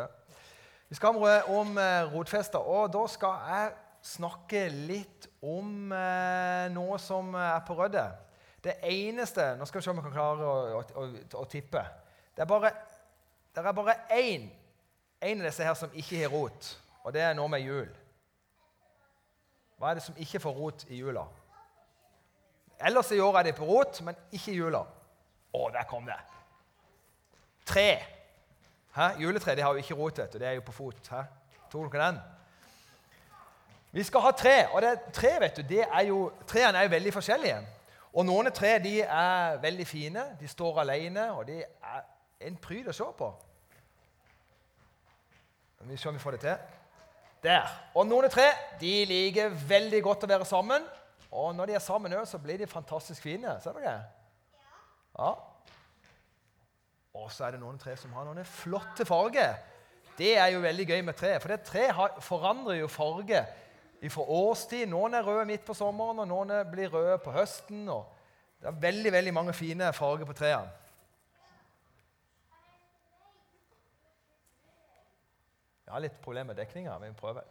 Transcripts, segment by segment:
òg. Vi skal ha om eh, rotfester, og da skal jeg snakke litt om eh, noe som er på røddet. Det eneste Nå skal vi se om vi kan klare å, å, å tippe. Det er bare, det er bare én, én av disse her som ikke har rot, og det er noe med jul. Hva er det som ikke får rot i jula? Ellers i år er de på rot, men ikke i jula. Å, der kom det! Tre. Hæ? Juletre de har jo ikke rot, vet du. Det er jo på fot. Hæ? Tok dere den? Vi skal ha tre. Og det, tre vet du, det er jo, trærne er jo veldig forskjellige. Og noen tre de er veldig fine. De står alene, og de er en pryd å se på. Vi ser om vi får det til. Der. Og noen tre de liker veldig godt å være sammen. Og når de er sammen, så blir de fantastisk fine. Ser dere? Ja. Og så er det noen tre som har noen flotte farger. Det er jo veldig gøy med tre, for det tre forandrer jo farge fra årstid. Noen er røde midt på sommeren, og noen blir røde på høsten. det er veldig veldig mange fine farger på trærne. Jeg har litt problemer med dekninga.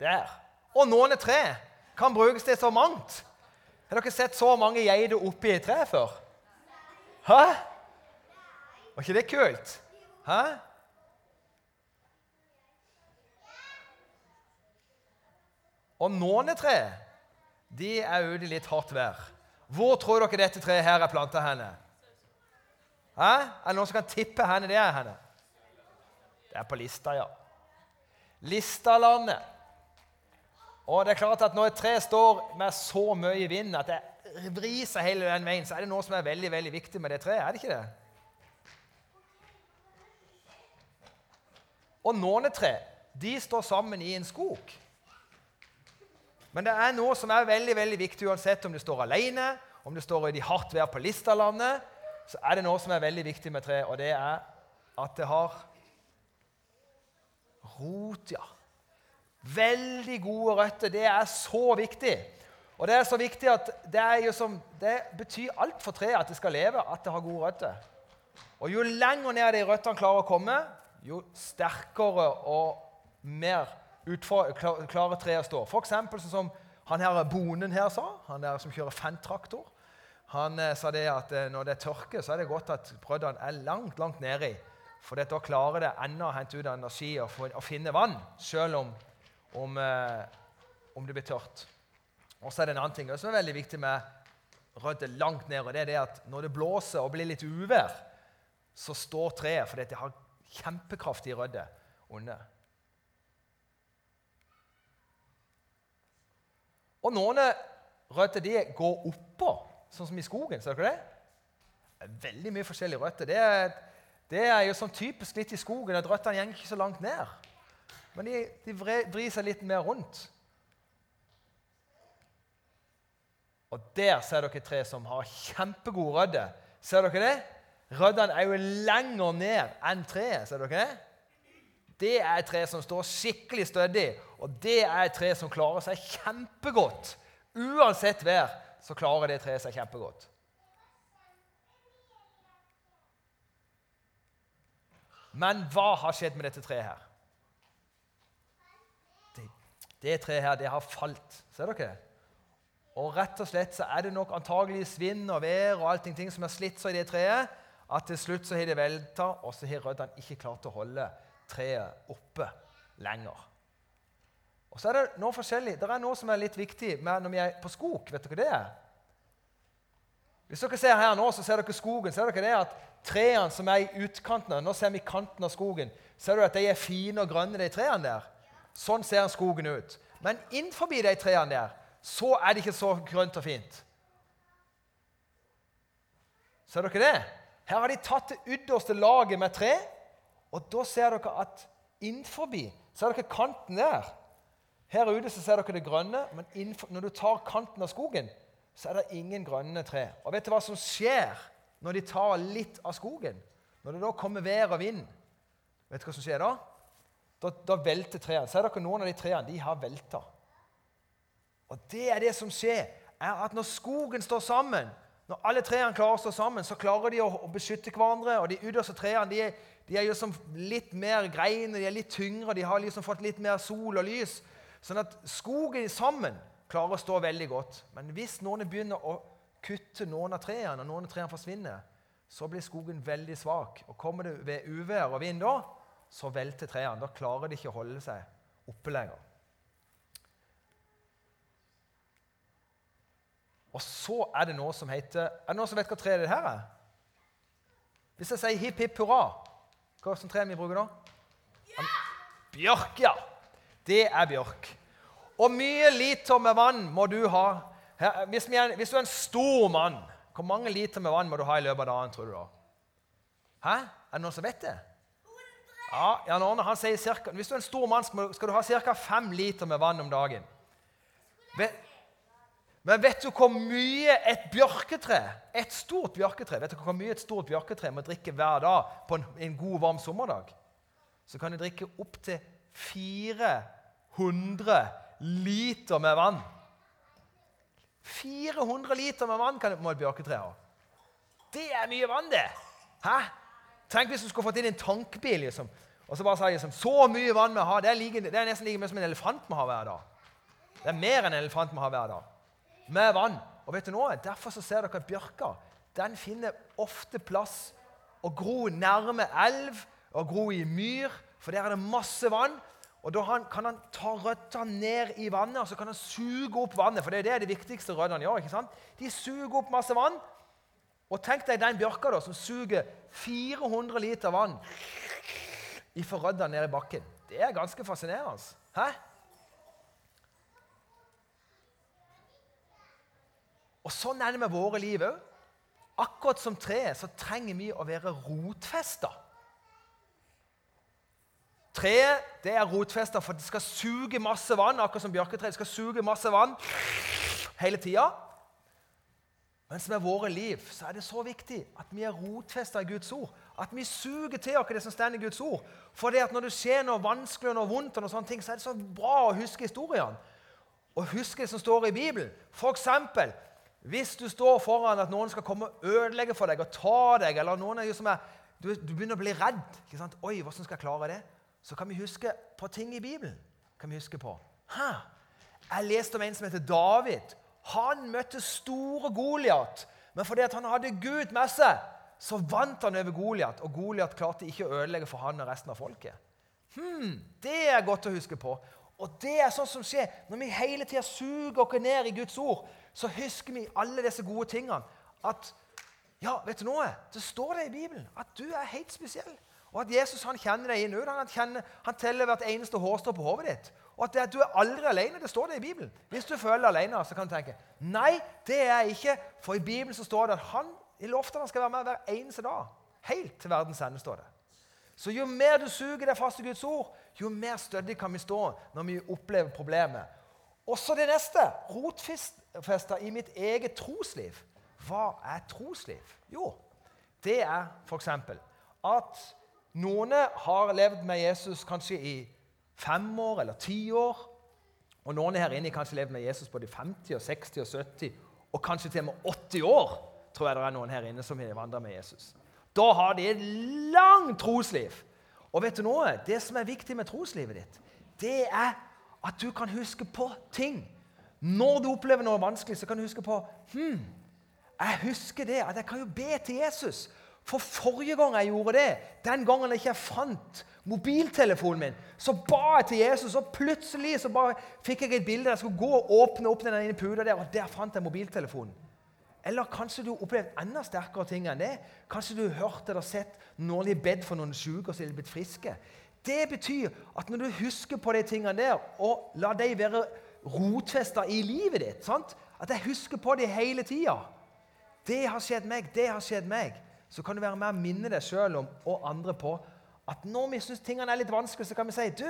Der. Og noen tre kan brukes til så mangt. Har dere sett så mange geiter oppi et tre før? Hæ? Var ikke det kult? Hæ? Og nånetre de er ute i litt hardt vær. Hvor tror dere dette treet her er planta henne? Hæ? Er det noen som kan tippe henne det er henne? Det er på Lista, ja. Listalandet. Og det er klart at Når et tre står med så mye vind at det vrir seg hele den veien, så er det noe som er veldig veldig viktig med det treet. er det ikke det? Og nånetre de står sammen i en skog. Men det er noe som er veldig veldig viktig uansett om du står alene, om du står i de hardt vær på Listalandet, så er det noe som er veldig viktig med tre, og det er at det har rot, ja. Veldig gode røtter. Det er så viktig. Og det er så viktig at det, som, det betyr alt for treet at det skal leve, at det har gode røtter. Og jo lenger ned de røttene klarer å komme, jo sterkere og mer klare tre står. For F.eks. sånn som han her bonden her sa, han der som kjører fantraktor. Han eh, sa det at eh, når det er tørke, så er det godt at brøddene er langt langt nedi. For da klarer det ennå å hente ut energi og, for, og finne vann, selv om, om, eh, om, det blir tørt. Og så er det en annen ting som er veldig viktig med rødder langt ned. og det er det at Når det blåser og blir litt uvær, så står treet fordi det har kjempekraftige rødde. under. Og noen røtter de går oppå, sånn som i skogen. Ser dere det? veldig mye forskjellige røtter. Det er, det er jo sånn typisk litt i skogen at røttene går ikke så langt ned. Men de, de vrir seg litt mer rundt. Og der ser dere tre som har kjempegode rødder. Ser dere det? Røddene er jo lenger ned enn treet. Ser dere det? Det er et tre som står skikkelig stødig, og det er et tre som klarer seg kjempegodt. Uansett vær så klarer det treet seg kjempegodt. Men hva har skjedd med dette treet her? Det, det treet her, det har falt. Ser dere? Og rett og slett så er det nok antagelig svinn og vær og allting ting som har slitt seg i det treet, at til slutt så har det velta, og så har røttene ikke klart å holde treet oppe lenger. Og så er Det noe forskjellig. Det er noe som er litt viktig når vi er på skog. Vet dere det er? Hvis dere ser her nå, så ser dere skogen. Ser dere det at Trærne som er i utkanten Nå ser vi kanten av skogen. Ser du at de er fine og grønne, de trærne der? Sånn ser skogen ut. Men innenfor de trærne der så er det ikke så grønt og fint. Ser dere det? Her har de tatt det ytterste laget med tre og da ser dere at innenfor ser dere kanten der. Her ute så ser dere det grønne, men innenfor, når du tar kanten av skogen, så er det ingen grønne tre. Og vet du hva som skjer når de tar litt av skogen? Når det da kommer vær og vind, vet du hva som skjer da? Da, da velter trærne. Ser dere noen av de trærne? De har velta. Og det er det som skjer, er at når skogen står sammen, Når alle trærne klarer å stå sammen, så klarer de å, beskytte hverandre. Og de ytterste trærne de, de er liksom litt mer greiner, de er litt tyngre, de har liksom fått litt mer sol og lys. Sånn at skogen sammen klarer å stå veldig godt. Men hvis noen begynner å kutte noen av trærne, og noen av trærne forsvinner, så blir skogen veldig svak. Og kommer det ved uvær og vind da, så velter trærne. Da klarer de ikke å holde seg oppe lenger. Og så er det noe som heter Er det noen som vet hva tre det her er? Hvis jeg sier hipp, hipp hurra, hva det tre vi bruker da? Ja! Bjørk, ja. Det er bjørk. Og mye liter med vann må du ha. Her, hvis, er, hvis, du er en stor mann, hvor mange liter med vann må du ha i løpet av dagen? tror du da? Hæ? Er det noen som vet det? Ja, Jan Arne han sier cirka, Hvis du er en stor mann, skal du ha ca. fem liter med vann om dagen. Vet, men vet du hvor mye et bjørketre, et stort bjørketre, vet du hvor mye et stort bjørketre må drikke hver dag på en, en god, varm sommerdag? Så kan de drikke opptil 400 liter med vann. 400 liter med vann kan, må et bjørketre ha. Det er mye vann, det! Hæ? Tenk hvis du skulle fått inn en tankbil liksom, og så bare sa liksom, så mye vann vi har, det er, like, det er nesten like mye som en elefant må ha hver dag. Det er mer enn en elefant må ha hver dag med vann. Og vet du noe? Derfor så ser dere at bjørka den finner ofte plass å gro nærme elv og gro i myr, for der er det masse vann. Og Da kan han ta røttene ned i vannet og så kan han suge opp vannet. For det er det, de viktigste røttene gjør. ikke sant? De suger opp masse vann. Og tenk deg den bjørka da, som suger 400 liter vann ifra røttene ned i bakken. Det er ganske fascinerende. Hæ? Og Sånn er det med våre liv òg. Akkurat som treet så trenger vi å være rotfesta. Treet det er rotfesta for det skal suge masse vann, akkurat som bjørketreet. Det skal suge masse vann hele tida. Mens med våre liv så er det så viktig at vi er rotfesta i Guds ord. At vi suger til oss det som står i Guds ord. For det at når det skjer noe vanskelig og noe vondt, og noe sånne ting, så er det så bra å huske historiene. Og huske det som står i Bibelen. For eksempel, hvis du står foran at noen skal komme og ødelegge for deg og ta deg, eller noen er som er, du, du, begynner å bli redd ikke sant? Oi, hvordan skal jeg klare det? Så kan vi huske på ting i Bibelen. kan vi huske på. Ha! Jeg leste om en som heter David. Han møtte store Goliat. Men fordi han hadde Gud med seg, så vant han over Goliat. Og Goliat klarte ikke å ødelegge for han og resten av folket. Hmm, det er godt å huske på. Og det er sånn som skjer når vi hele tida suger oss ned i Guds ord så husker vi alle disse gode tingene. At ja, vet du noe? Det står det i Bibelen at du er helt spesiell. Og at Jesus han kjenner deg inn Han, kjenner, han teller hvert eneste hårstrå på hodet ditt. Og at, det, at du er aldri alene. Det står det i Bibelen. Hvis du føler deg alene, så kan du tenke nei, det er jeg ikke. For i Bibelen så står det at han i lovte han skal være med hver eneste dag. Helt til verdens ende, står det. Så jo mer du suger deg fast i Guds ord, jo mer stødig kan vi stå når vi opplever problemet. Også det neste. Rotfesta i mitt eget trosliv. Hva er trosliv? Jo, det er f.eks. at noen har levd med Jesus kanskje i fem år eller ti år. Og noen her inne har kanskje levd med Jesus både i 50, og 60 og 70 og kanskje til og med 80 år. tror jeg det er noen her inne som har vandret med Jesus. Da har de et langt trosliv. Og vet du noe? Det som er viktig med troslivet ditt, det er at du kan huske på ting. Når du opplever noe vanskelig, så kan du huske på hmm, Jeg husker det, at jeg kan jo be til Jesus. For forrige gang jeg gjorde det, den gangen jeg ikke fant mobiltelefonen min, så ba jeg til Jesus, og plutselig så bare fikk jeg et bilde. Jeg skulle gå og åpne opp den ene puta der, og der fant jeg mobiltelefonen. Eller kanskje du opplevde enda sterkere ting enn det. Kanskje du hørte eller sett noen har bedt for noen syke og så er blitt friske. Det betyr at når du husker på de tingene der, og lar de være rotfesta i livet ditt sant? At jeg husker på det hele tida. Det har skjedd meg, det har skjedd meg. Så kan du være med og minne deg sjøl og andre på at når vi syns tingene er litt vanskelig, så kan vi si du,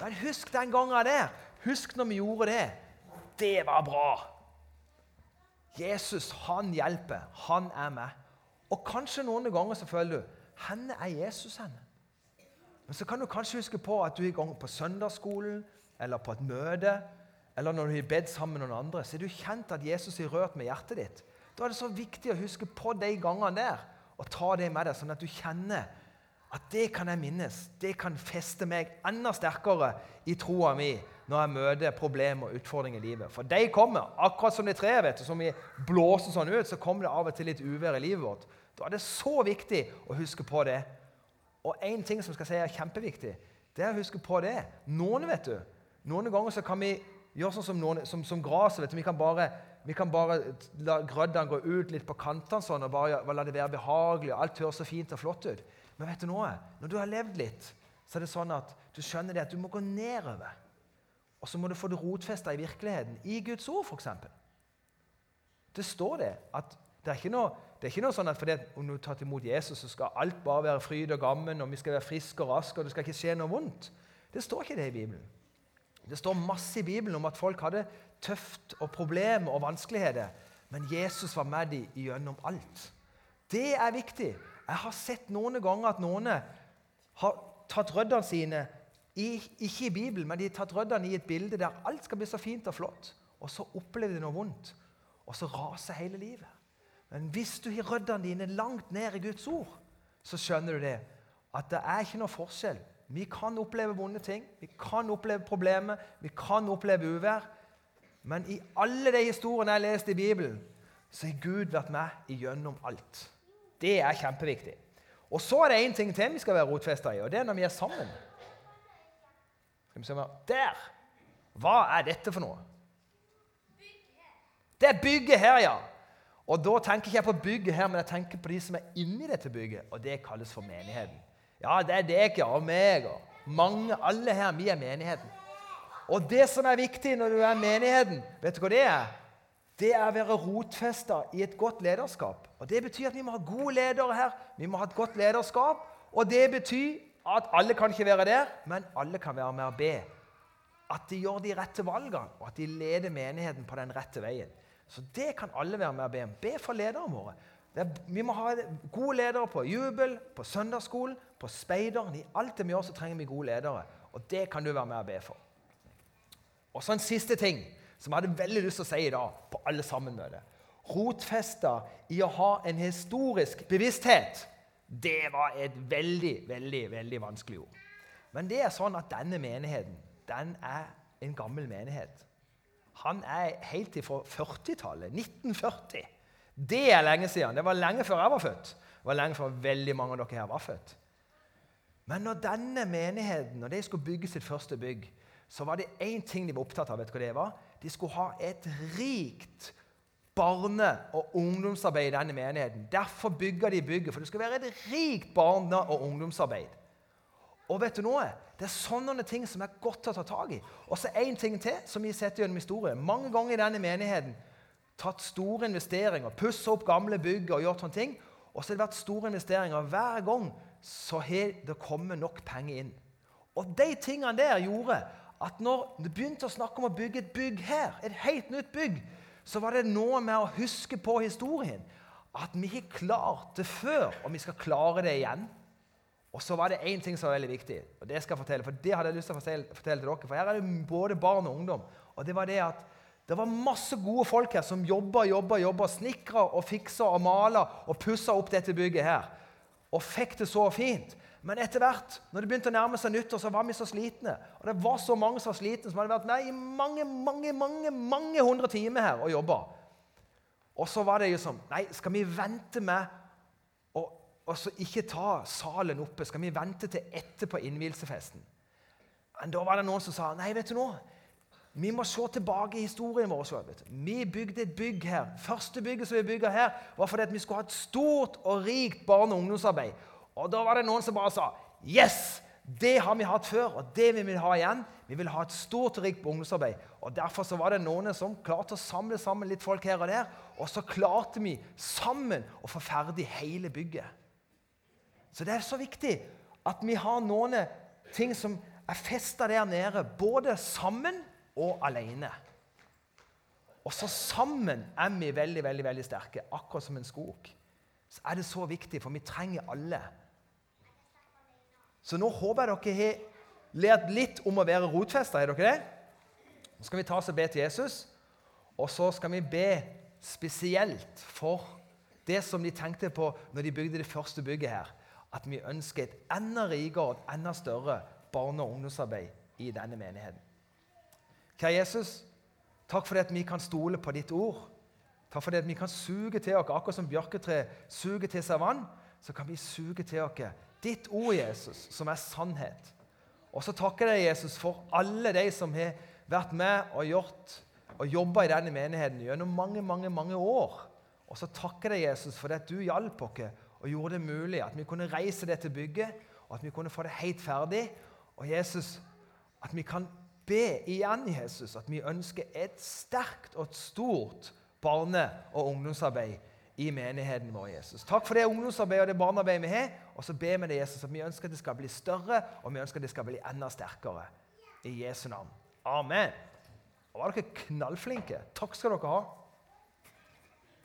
men husk den gangen der. Husk når vi gjorde det. Det var bra. Jesus, han hjelper. Han er med. Og kanskje noen ganger så føler du Hvor er Jesus henne? Men så kan du kanskje huske på at du er i gang på søndagsskolen eller på et møte, eller når du har bedt sammen med noen andre, så er du kjent at Jesus har rørt med hjertet ditt. Da er det så viktig å huske på de gangene der og ta det med deg, sånn at du kjenner at det kan jeg minnes. Det kan feste meg enda sterkere i troa mi når jeg møter problemer og utfordringer i livet. For de kommer, akkurat som det treet vet du, som vi blåser sånn ut, så kommer det av og til litt uvær i livet vårt. Da er det så viktig å huske på det. Og én ting som skal si er kjempeviktig, det er å huske på det. Noen vet du, noen ganger så kan vi gjøre sånn som, noen, som, som gresset. Vi kan bare, vi kan bare la grøddene gå ut litt på kantene sånn, og bare la det være behagelig. og Alt høres så fint og flott ut. Men vet du noe? når du har levd litt, så er det sånn at du skjønner det at du må gå nedover. Og så må du få det rotfesta i virkeligheten. I Guds ord, f.eks. Det står det at det er ikke noe, er ikke noe sånn at fordi om du tatt imot Jesus, så skal alt bare være fryd og gammen, og vi skal være friske og raske, og det skal ikke skje noe vondt. Det står ikke det i Bibelen. Det står masse i Bibelen om at folk hadde tøft og problemer og vanskeligheter, men Jesus var med dem gjennom alt. Det er viktig. Jeg har sett noen ganger at noen har tatt røddene sine i, ikke i Bibelen, men de har tatt røddene i et bilde der alt skal bli så fint og flott. Og så opplever de noe vondt, og så raser hele livet. Men hvis du har røddene dine langt ned i Guds ord, så skjønner du det. At det er ikke noe forskjell. Vi kan oppleve vonde ting, vi kan oppleve problemer, vi kan oppleve uvær. Men i alle de historiene jeg har lest i Bibelen, så har Gud vært med igjennom alt. Det er kjempeviktig. Og så er det én ting til vi skal være rotfesta i, og det er når vi er sammen. Der! Hva er dette for noe? Det er bygget her, ja. Og da tenker ikke jeg på bygget her, men jeg tenker på de som er inni dette bygget, og det kalles for menigheten. Ja, det er deg og meg og mange, alle her. Vi er menigheten. Og det som er viktig når du er menigheten, vet du hva det er? Det er å være rotfesta i et godt lederskap. Og Det betyr at vi må ha gode ledere her. Vi må ha et godt lederskap. Og det betyr at alle kan ikke være der, men alle kan være med og be. At de gjør de rette valgene, og at de leder menigheten på den rette veien. Så det kan alle være med og be om. Be for lederne våre. Er, vi må ha gode ledere på jubel, på søndagsskolen, på speideren. I alt det vi gjør, så trenger vi gode ledere. Og det kan du være med og be for. Og så en siste ting som jeg hadde veldig lyst til å si i dag på alle sammenmøter. Rotfesta i å ha en historisk bevissthet det var et veldig, veldig veldig vanskelig ord. Men det er sånn at denne menigheten den er en gammel menighet. Han er helt fra 40-tallet. 1940. Det er lenge siden. Det var lenge før jeg var født. Det var lenge før veldig mange av dere her var født. Men når denne menigheten når de skulle bygge sitt første bygg, så var det én ting de var opptatt av. vet du hva det var? De skulle ha et rikt barne- og ungdomsarbeid i denne menigheten. Derfor bygger de bygget, for det skal være et rikt barne- og ungdomsarbeid. Og vet du noe? Det er sånne ting som er godt å ta tak i. Og så én ting til som vi har sett gjennom historien. Mange ganger i denne menigheten tatt store investeringer, pussa opp gamle bygg og gjort sånne ting. Og så har det vært store investeringer. Hver gang så har det kommet nok penger inn. Og de tingene der gjorde at når du begynte å snakke om å bygge et bygg her, et helt nytt bygg, så var det noe med å huske på historien. At vi ikke klarte det før, og vi skal klare det igjen. Og så var det én ting som var veldig viktig, og det skal jeg fortelle, for det hadde jeg lyst til å fortelle, fortelle til dere. For her er det både barn og ungdom. Og det var det at det var masse gode folk her som jobba, jobba, jobba, snikra og fiksa og mala og pussa opp dette bygget her. Og fikk det så fint. Men etter hvert, når det begynte å nærme seg nyttår, så var vi så slitne. Og det var så mange som var slitne, som hadde vært med i mange mange, mange, mange hundre timer her og jobba. Og så var det jo sånn Nei, skal vi vente med å ikke ta salen oppe? Skal vi vente til etterpå innvielsesfesten? Men da var det noen som sa nei, vet du noe? Vi må se tilbake i historien vår. Vi bygde et bygg her. Første bygget som vi bygde her, var fordi vi skulle ha et stort og rikt barne- og ungdomsarbeid. Og da var det noen som bare sa Yes! Det har vi hatt før, og det vil vi ha igjen. Vi vil ha et stort og rikt ungdomsarbeid. Og Derfor så var det noen som klarte å samle sammen litt folk her og der. Og så klarte vi sammen å få ferdig hele bygget. Så det er så viktig at vi har noen ting som er festa der nede, både sammen og alene. Og så sammen er vi veldig veldig, veldig sterke, akkurat som en skog. Så er det så viktig, for vi trenger alle. Så nå håper jeg dere har lært litt om å være rotfesta. Har dere det? Nå skal vi ta oss og be til Jesus, og så skal vi be spesielt for det som de tenkte på når de bygde det første bygget her. At vi ønsker et enda rikere og et enda større barne- og ungdomsarbeid i denne menigheten. Kjære Jesus, takk for det at vi kan stole på ditt ord. Takk for det at vi kan suge til oss, akkurat som bjørketre suger til seg vann. Så kan vi suge til oss ditt ord, Jesus, som er sannhet. Og så takker jeg Jesus for alle de som har vært med og gjort og jobba i denne menigheten gjennom mange mange, mange år. Og så takker jeg Jesus for det at du hjalp oss og gjorde det mulig at vi kunne reise dette bygget, og at vi kunne få det helt ferdig. Og Jesus, at vi kan be igjen, Jesus, at vi ønsker et sterkt og et stort barne- og ungdomsarbeid i menigheten vår. Jesus. Takk for det ungdomsarbeidet og det barnearbeidet vi har. Og så ber vi det, Jesus, at vi ønsker at det skal bli større, og vi ønsker at det skal bli enda sterkere. I Jesu navn. Amen. Og var dere knallflinke. Takk skal dere ha.